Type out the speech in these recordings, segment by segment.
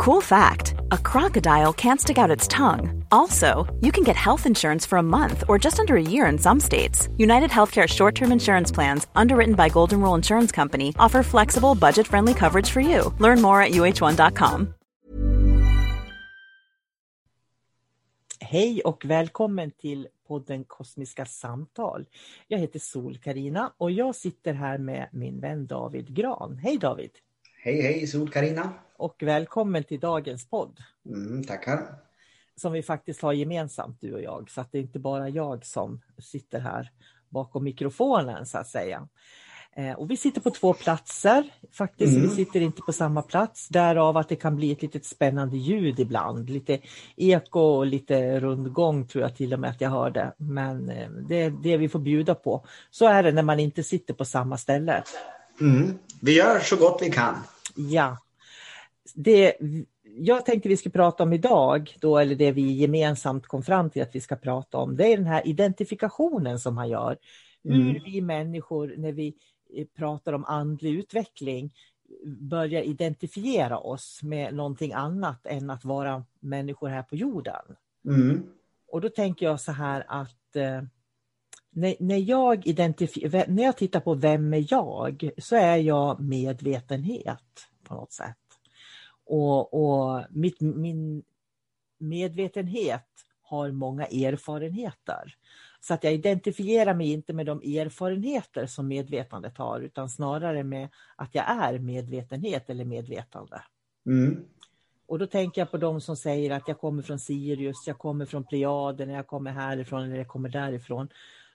Cool fact a crocodile can't stick out its tongue. Also, you can get health insurance for a month or just under a year in some states. United Healthcare short term insurance plans, underwritten by Golden Rule Insurance Company, offer flexible, budget friendly coverage for you. Learn more at uh1.com. Hej och välkommen till podden Kosmiska samtal. Jag heter sol karina och jag sitter här med min vän David Gran. Hej David! Hej hej sol karina Och välkommen till dagens podd. Mm, tackar! Som vi faktiskt har gemensamt du och jag, så att det är inte bara jag som sitter här bakom mikrofonen så att säga. Eh, och vi sitter på två platser faktiskt, mm. vi sitter inte på samma plats. Därav att det kan bli ett litet spännande ljud ibland. Lite eko och lite rundgång tror jag till och med att jag hörde. Men eh, det är det vi får bjuda på. Så är det när man inte sitter på samma ställe. Mm. Vi gör så gott vi kan. Ja. Det jag tänkte vi ska prata om idag, då, eller det vi gemensamt kom fram till att vi ska prata om, det är den här identifikationen som man gör. Hur mm. vi människor, när vi pratar om andlig utveckling börjar identifiera oss med någonting annat än att vara människor här på jorden. Mm. Och då tänker jag så här att eh, när, när, jag identif- när jag tittar på vem är jag så är jag medvetenhet på något sätt. Och, och mitt, min medvetenhet har många erfarenheter. Så att jag identifierar mig inte med de erfarenheter som medvetandet har utan snarare med att jag är medvetenhet eller medvetande. Mm. Och då tänker jag på de som säger att jag kommer från Sirius, jag kommer från Plejaden, jag kommer härifrån eller jag kommer därifrån.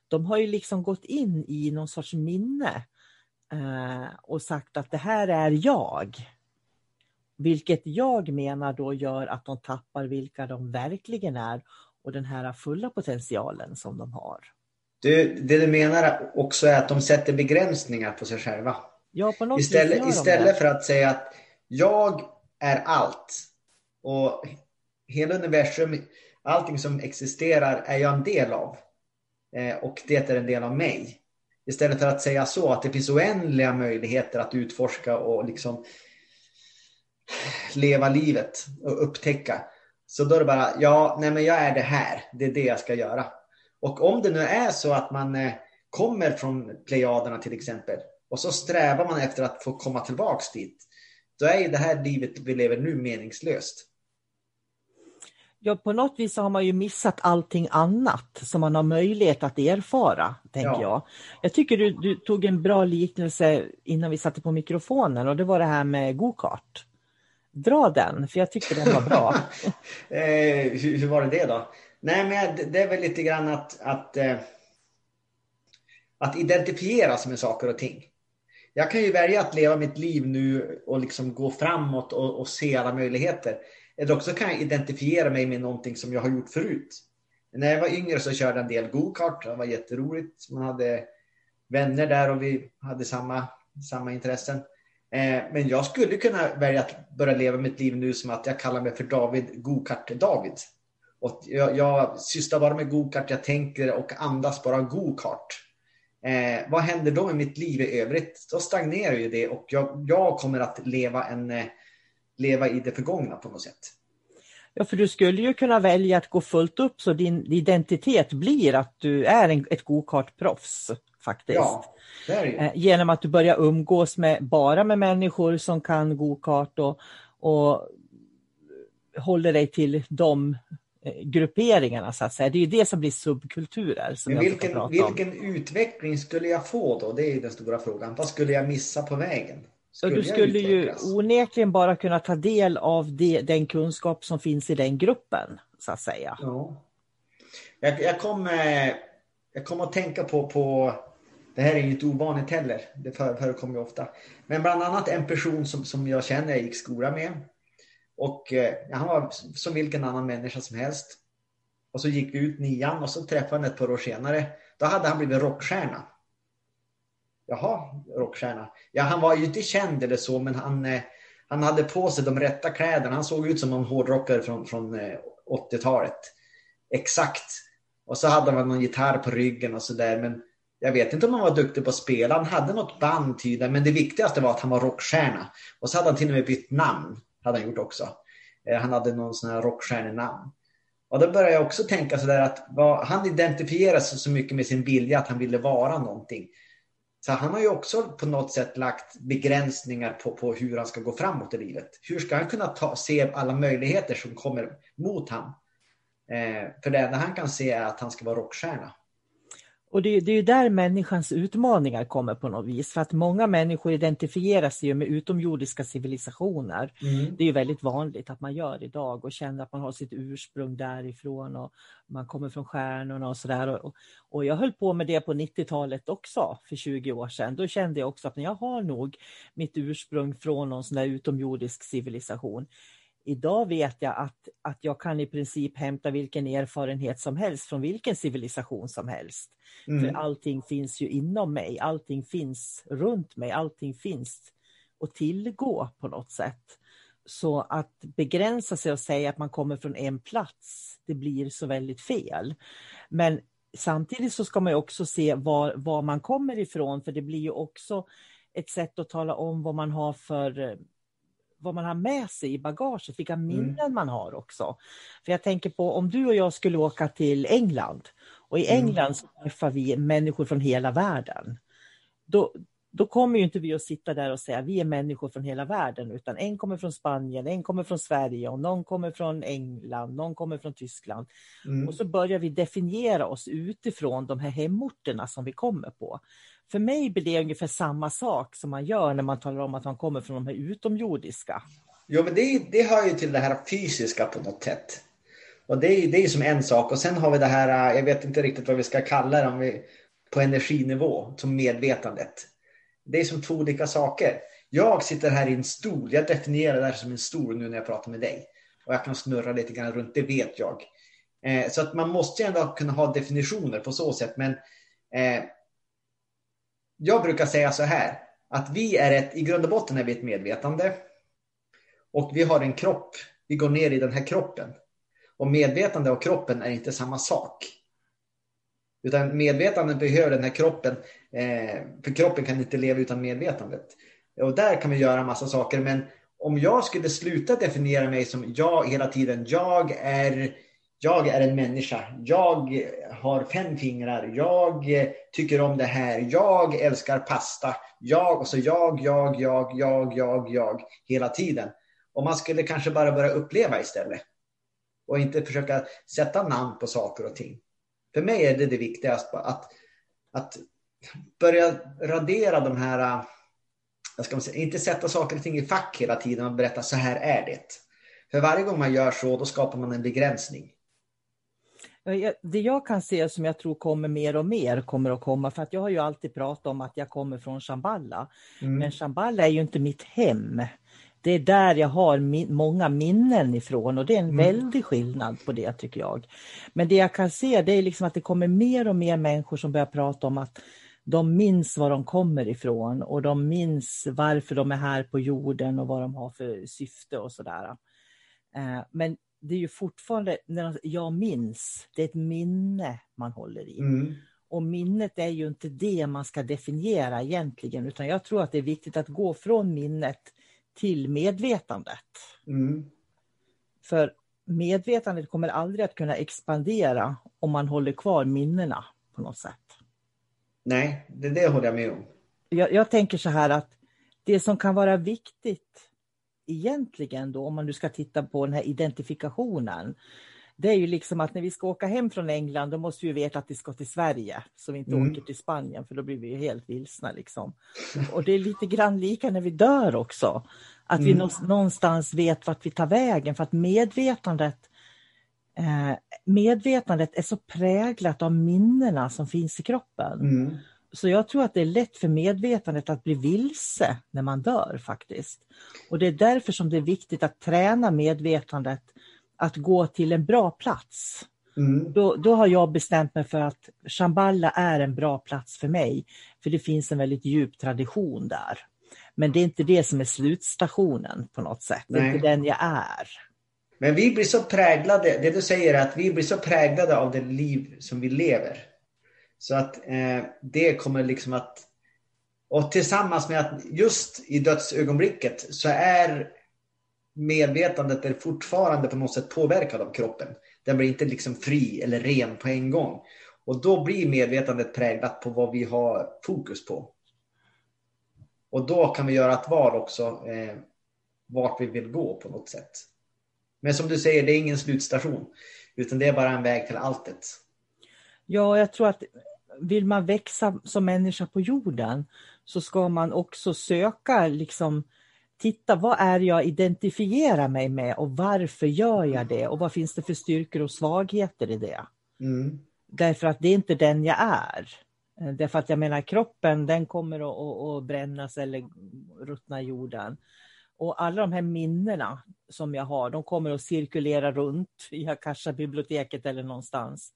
De har ju liksom gått in i någon sorts minne eh, och sagt att det här är jag. Vilket jag menar då gör att de tappar vilka de verkligen är och den här fulla potentialen som de har. Du, det du menar också är att de sätter begränsningar på sig själva. Ja, på något istället istället för att säga att jag är allt och hela universum, allting som existerar är jag en del av. Eh, och det är en del av mig. Istället för att säga så, att det finns oändliga möjligheter att utforska och liksom leva livet och upptäcka. Så då är det bara, ja, nej men jag är det här. Det är det jag ska göra. Och om det nu är så att man eh, kommer från Plejaderna till exempel och så strävar man efter att få komma tillbaks dit. Då är ju det här livet vi lever nu meningslöst. Ja, på något vis har man ju missat allting annat som man har möjlighet att erfara, tänker ja. jag. Jag tycker du, du, tog en bra liknelse innan vi satte på mikrofonen och det var det här med gokart. Dra den, för jag tyckte den var bra. eh, hur, hur, var det det då? Nej, men det är väl lite grann att, att, eh, att identifiera sig med saker och ting. Jag kan ju välja att leva mitt liv nu och liksom gå framåt och, och se alla möjligheter. Eller också kan jag identifiera mig med någonting som jag har gjort förut. När jag var yngre så körde jag en del go-kart. Det var jätteroligt. Man hade vänner där och vi hade samma, samma intressen. Eh, men jag skulle kunna välja att börja leva mitt liv nu som att jag kallar mig för David Gokart-David. Och jag, jag sysslar bara med gokart, jag tänker och andas bara gokart. Eh, vad händer då med mitt liv i övrigt? Då stagnerar ju det och jag, jag kommer att leva, en, eh, leva i det förgångna på något sätt. Ja, för du skulle ju kunna välja att gå fullt upp så din identitet blir att du är en, ett gokartproffs faktiskt. Ja. Eh, genom att du börjar umgås med, bara med människor som kan gokart och, och håller dig till de eh, grupperingarna så att säga. Det är det som blir subkulturer. Som Men vilken, vilken utveckling skulle jag få då? Det är den stora frågan. Vad skulle jag missa på vägen? Skulle du skulle ju onekligen bara kunna ta del av det, den kunskap som finns i den gruppen, så att säga. Ja. Jag, jag kom, jag kom att tänka på, på det här är inget ovanligt heller. Det förekommer ju ofta. Men bland annat en person som, som jag känner, jag gick skola med. Och eh, han var som vilken annan människa som helst. Och så gick vi ut nian och så träffade han ett par år senare. Då hade han blivit rockstjärna. Jaha, rockstjärna. Ja, han var ju inte känd eller så, men han, eh, han hade på sig de rätta kläderna. Han såg ut som en hårdrockare från, från eh, 80-talet. Exakt. Och så hade han någon gitarr på ryggen och sådär. Men jag vet inte om han var duktig på att spela. Han hade något band tydligen. Men det viktigaste var att han var rockstjärna. Och så hade han till och med bytt namn. Hade han gjort också. Eh, han hade någon sån här rockstjärnenamn. Och då började jag också tänka sådär att vad, han identifierade sig så mycket med sin vilja att han ville vara någonting. Så han har ju också på något sätt lagt begränsningar på, på hur han ska gå framåt i livet. Hur ska han kunna ta, se alla möjligheter som kommer mot honom? Eh, för det enda han kan se är att han ska vara rockstjärna. Och det, det är där människans utmaningar kommer på något vis. För att många människor identifierar sig med utomjordiska civilisationer. Mm. Det är väldigt vanligt att man gör idag och känner att man har sitt ursprung därifrån och man kommer från stjärnorna och sådär. Och, och jag höll på med det på 90-talet också, för 20 år sedan. Då kände jag också att jag har nog mitt ursprung från någon sån utomjordisk civilisation. Idag vet jag att, att jag kan i princip hämta vilken erfarenhet som helst från vilken civilisation som helst. Mm. För allting finns ju inom mig, allting finns runt mig, allting finns att tillgå på något sätt. Så att begränsa sig och säga att man kommer från en plats, det blir så väldigt fel. Men samtidigt så ska man också se var, var man kommer ifrån, för det blir ju också ett sätt att tala om vad man har för vad man har med sig i bagaget, vilka mm. minnen mm. man har också. För jag tänker på om du och jag skulle åka till England och i mm. England så träffar vi människor från hela världen. Då, då kommer ju inte vi att sitta där och säga vi är människor från hela världen, utan en kommer från Spanien, en kommer från Sverige och någon kommer från England, någon kommer från Tyskland. Mm. Och så börjar vi definiera oss utifrån de här hemorterna som vi kommer på. För mig blir det ungefär samma sak som man gör när man talar om att man kommer från de här utomjordiska. Jo, men det, det hör ju till det här fysiska på något sätt. Och det är, det är som en sak. Och sen har vi det här, äh, jag vet inte riktigt vad vi ska kalla det, om vi, på energinivå, som medvetandet. Det är som två olika saker. Jag sitter här i en stol, jag definierar det här som en stol nu när jag pratar med dig. Och jag kan snurra lite grann runt, det vet jag. Eh, så att man måste ändå kunna ha definitioner på så sätt. Men eh, jag brukar säga så här, att vi är ett, i grund och botten är vi ett medvetande. Och vi har en kropp, vi går ner i den här kroppen. Och medvetande och kroppen är inte samma sak. Utan medvetandet behöver den här kroppen, eh, för kroppen kan inte leva utan medvetandet. Och där kan vi göra massa saker, men om jag skulle sluta definiera mig som jag hela tiden, jag är jag är en människa. Jag har fem fingrar. Jag tycker om det här. Jag älskar pasta. Jag och så jag, jag, jag, jag, jag, jag hela tiden. Och man skulle kanske bara börja uppleva istället. Och inte försöka sätta namn på saker och ting. För mig är det det viktigaste. Att, att börja radera de här, jag ska säga, inte sätta saker och ting i fack hela tiden och berätta så här är det. För varje gång man gör så, då skapar man en begränsning. Det jag kan se som jag tror kommer mer och mer kommer att komma, för att jag har ju alltid pratat om att jag kommer från Shamballa. Mm. Men Shamballa är ju inte mitt hem. Det är där jag har min, många minnen ifrån och det är en mm. väldig skillnad på det tycker jag. Men det jag kan se det är liksom att det kommer mer och mer människor som börjar prata om att de minns var de kommer ifrån och de minns varför de är här på jorden och vad de har för syfte och sådär. Eh, men det är ju fortfarande, när jag minns, det är ett minne man håller i. Mm. Och minnet är ju inte det man ska definiera egentligen, utan jag tror att det är viktigt att gå från minnet till medvetandet. Mm. För medvetandet kommer aldrig att kunna expandera om man håller kvar minnena på något sätt. Nej, det, det håller jag med om. Jag, jag tänker så här att det som kan vara viktigt egentligen då, om man nu ska titta på den här identifikationen, det är ju liksom att när vi ska åka hem från England, då måste vi veta att vi ska till Sverige, så vi inte mm. åker till Spanien, för då blir vi helt vilsna. Liksom. Och det är lite grann lika när vi dör också, att mm. vi någonstans vet vart vi tar vägen, för att medvetandet eh, medvetandet är så präglat av minnena som finns i kroppen. Mm. Så jag tror att det är lätt för medvetandet att bli vilse när man dör faktiskt. Och det är därför som det är viktigt att träna medvetandet att gå till en bra plats. Mm. Då, då har jag bestämt mig för att Shambhala är en bra plats för mig. För det finns en väldigt djup tradition där. Men det är inte det som är slutstationen på något sätt. Det är inte den jag är. Men vi blir så präglade, det du säger är att vi blir så präglade av det liv som vi lever. Så att eh, det kommer liksom att... Och tillsammans med att just i dödsögonblicket så är medvetandet är fortfarande på något sätt påverkad av kroppen. Den blir inte liksom fri eller ren på en gång. Och då blir medvetandet präglat på vad vi har fokus på. Och då kan vi göra ett val också eh, vart vi vill gå på något sätt. Men som du säger, det är ingen slutstation. Utan det är bara en väg till alltet. Ja, jag tror att vill man växa som människa på jorden så ska man också söka liksom titta vad är jag identifierar mig med och varför gör jag det och vad finns det för styrkor och svagheter i det. Mm. Därför att det är inte den jag är. Därför att jag menar kroppen den kommer att, att, att brännas eller ruttna i jorden. Och alla de här minnena som jag har, de kommer att cirkulera runt i Akasha-biblioteket eller någonstans.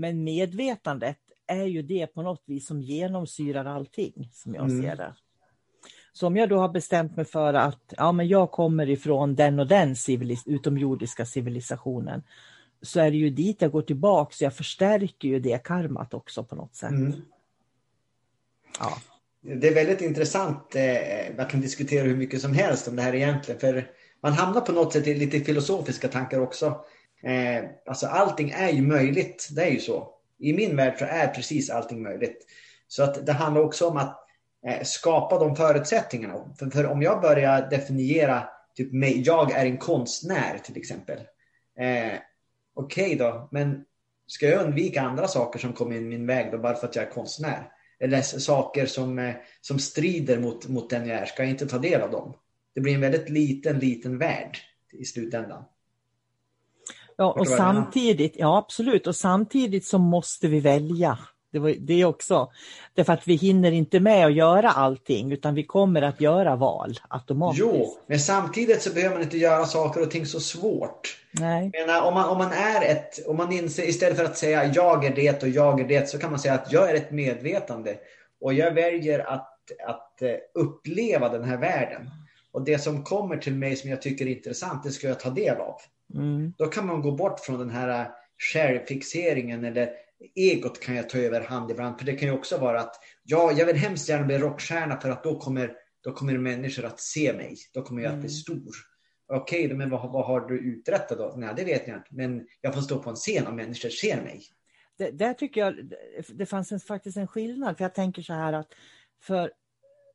Men medvetandet är ju det på något vis som genomsyrar allting, som jag mm. ser det. Så om jag då har bestämt mig för att ja, men jag kommer ifrån den och den civilis utomjordiska civilisationen, så är det ju dit jag går tillbaka, så jag förstärker ju det karmat också på något sätt. Mm. Ja. Det är väldigt intressant. Eh, man kan diskutera hur mycket som helst om det här egentligen. För man hamnar på något sätt i lite filosofiska tankar också. Eh, alltså allting är ju möjligt. Det är ju så. I min värld så är precis allting möjligt. Så att det handlar också om att eh, skapa de förutsättningarna. För, för, om jag börjar definiera typ mig, jag är en konstnär till exempel. Eh, Okej okay då, men ska jag undvika andra saker som kommer in min väg då bara för att jag är konstnär? eller saker som, eh, som strider mot, mot den jag är, ska jag inte ta del av dem. Det blir en väldigt liten, liten värld i slutändan. Ja, och samtidigt, ja absolut, och samtidigt så måste vi välja. Det var det också. Därför att vi hinner inte med att göra allting utan vi kommer att göra val automatiskt. Jo, men samtidigt så behöver man inte göra saker och ting så svårt. Nej. Menar, om, man, om man är ett, om man inser, istället för att säga jag är det och jag är det så kan man säga att jag är ett medvetande och jag väljer att, att eh, uppleva den här världen. Och det som kommer till mig som jag tycker är intressant, det ska jag ta del av. Mm. Då kan man gå bort från den här självfixeringen eller egot kan jag ta över hand ibland. För det kan ju också vara att ja, jag vill hemskt gärna bli rockstjärna för att då kommer, då kommer människor att se mig. Då kommer jag att bli mm. stor. Okej, okay, men vad, vad, har du uträttat då? Nej, det vet jag inte. Men jag får stå på en scen och människor ser mig. Det, där tycker jag det fanns en, faktiskt en skillnad. För jag tänker så här att för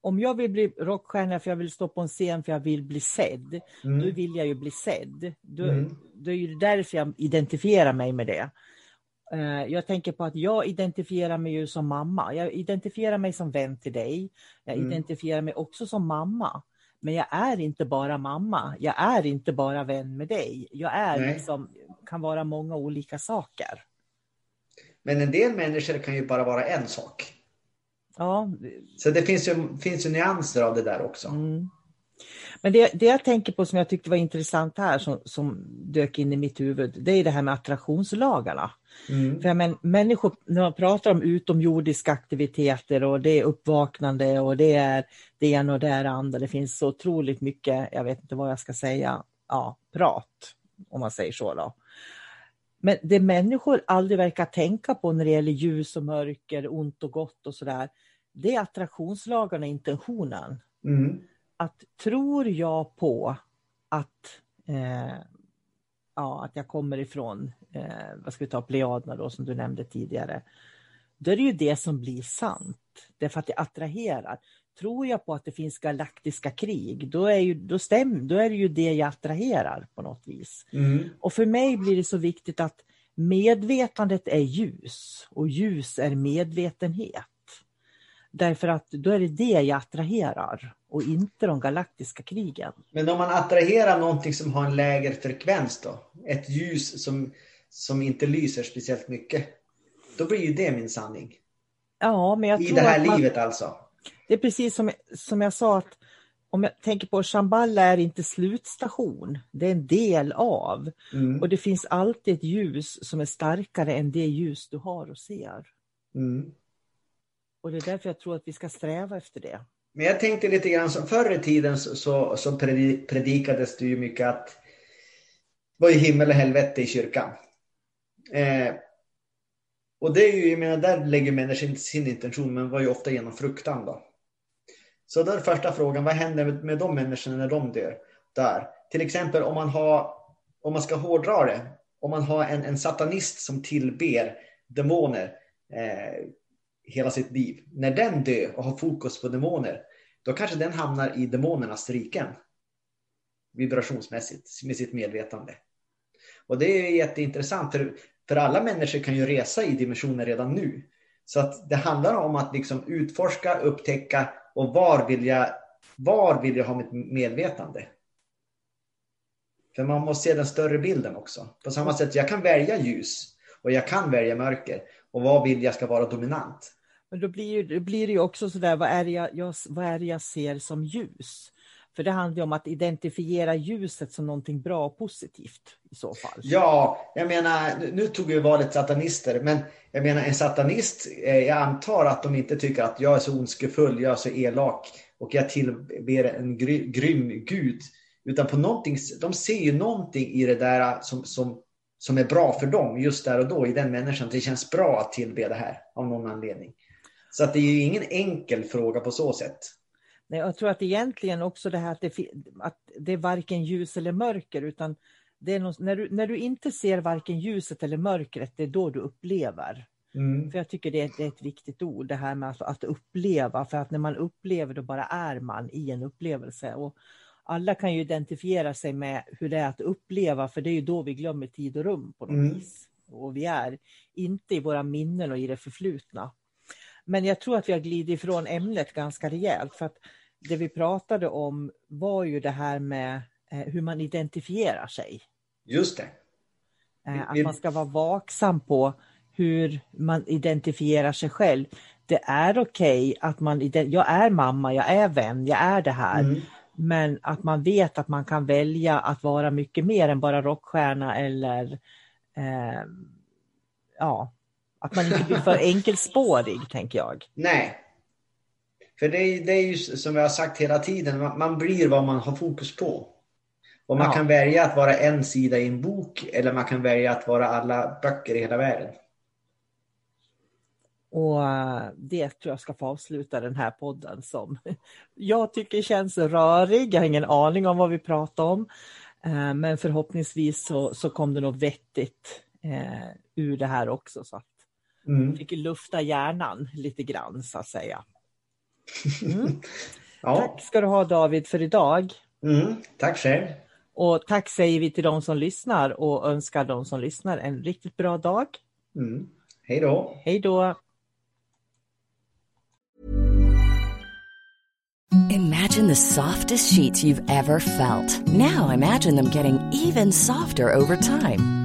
om jag vill bli rockstjärna för jag vill stå på en scen för jag vill bli sedd, mm. då vill jag ju bli sedd. Då, mm. då är det därför jag identifierar mig med det. Eh, jag tänker på att jag identifierar mig ju som mamma. Jag identifierar mig som vän till dig. Jag mm. identifierar mig också som mamma. Men jag är inte bara mamma. Jag är inte bara vän med dig. Jag är liksom, kan vara många olika saker. Men en del människor kan ju bara vara en sak. Ja. Så det finns ju, finns ju nyanser av det där också. Mm. Men det, det jag tänker på som jag tyckte var intressant här som, som dök in i mitt huvud, det är det här med attraktionslagarna. Mm. För men, människor, när man pratar om utomjordiska aktiviteter och det är uppvaknande och det är det ena och det är andra, det finns så otroligt mycket, jag vet inte vad jag ska säga, ja, prat, om man säger så då. Men det människor aldrig verkar tänka på när det gäller ljus och mörker, ont och gott och sådär, det är attraktionslagarna, intentionen. Mm att tror jag på att, eh, ja, att jag kommer ifrån, eh, vad ska vi ta, Plejaderna då som du nämnde tidigare, då är det ju det som blir sant. Därför att det attraherar. Tror jag på att det finns galaktiska krig, då är, ju, då stäm, då är det ju det jag attraherar på något vis. Mm. Och för mig blir det så viktigt att medvetandet är ljus och ljus är medvetenhet. Därför att då är det det jag attraherar och inte de galaktiska krigen. Men om man attraherar någonting som har en lägre frekvens då? Ett ljus som, som inte lyser speciellt mycket. Då blir ju det min sanning. Ja, men jag I tror det här man, livet alltså. Det är precis som, som jag sa att om jag tänker på Shambhala är inte slutstation, det är en del av. Mm. Och det finns alltid ett ljus som är starkare än det ljus du har och ser. Mm. Och det är därför jag tror att vi ska sträva efter det. Men jag tänkte lite grann som förr i tiden så, så, så predi- predikades det ju mycket att det var ju himmel och helvete i kyrkan. Eh, och det är ju, jag menar, där lägger människan sin intention, men var ju ofta genom fruktan då. Så då är första frågan, vad händer med, med de människorna när de dör? Där. Till exempel om man har, om man ska hårdra det, om man har en, en satanist som tillber demoner eh, hela sitt liv. När den dör och har fokus på demoner, då kanske den hamnar i demonernas riken. Vibrationsmässigt, med sitt medvetande. Och det är jätteintressant, för, för alla människor kan ju resa i dimensioner redan nu. Så att det handlar om att liksom utforska, upptäcka och var vill jag, var vill jag ha mitt medvetande? För man måste se den större bilden också. På samma sätt, jag kan välja ljus och jag kan välja mörker. Och vad vill jag ska vara dominant? Men då blir, det blir det ju också sådär, vad är, det jag, jag, vad är det jag ser som ljus? För det handlar ju om att identifiera ljuset som någonting bra och positivt i så fall. Ja, jag menar, nu- tog vi valet satanister, men jag menar en satanist, eh, jag antar att de inte tycker att jag är så ondskefull, jag är så elak och jag tillber en gry, grym gud. Utan på någonting, de ser ju någonting i det där som, som, som är bra för dem just där och då i den människan. Det känns bra att tillbe det här av någon anledning. Så att det är ju ingen enkel fråga på så sätt. Nej, jag tror att egentligen också det här att det, att det är varken ljus eller mörker utan det är något, när, du, när du inte ser varken ljuset eller mörkret, det är då du upplever. Mm. För jag tycker det är, det är ett viktigt ord, det här med att, att uppleva. För att när man upplever, då bara är man i en upplevelse. Och alla kan ju identifiera sig med hur det är att uppleva, för det är ju då vi glömmer tid och rum på något Mm. vis. Och vi är inte i våra minnen och i det förflutna. Men jag tror att vi har glidit ifrån ämnet ganska rejält. För att det vi pratade om var ju det här med eh, hur man identifierar sig. Just det. Eh, Att man ska vara vaksam på hur man identifierar sig själv. Det är okej att man, jag är mamma, jag är vän, jag är det här. Mm. Men att man vet att man kan välja att vara mycket mer än bara rockstjärna eller eh, ja, att man inte blir för enkelspårig tänker jag. Nej. För det är, det är ju som jag har sagt hela tiden, man, man blir vad man har fokus på. Och man Ja. kan välja att vara en sida i en bok eller man kan välja att vara alla böcker i hela världen. Och eh, det tror jag ska få avsluta den här podden som jag tycker känns rörig. Jag har ingen aning om vad vi pratar om. Eh, Men förhoppningsvis så, så kom det något vettigt eh, ur det här också. Så Mm. fick lufta hjärnan lite grann så att säga. Mm. Ja. Tack ska du ha David för idag. Mm. Tack själv. Och tack säger vi till de som lyssnar och önskar de som lyssnar en riktigt bra dag. Mm. Hej då. Hej då! Imagine the softest sheets you've ever felt. Now imagine them getting even softer over time.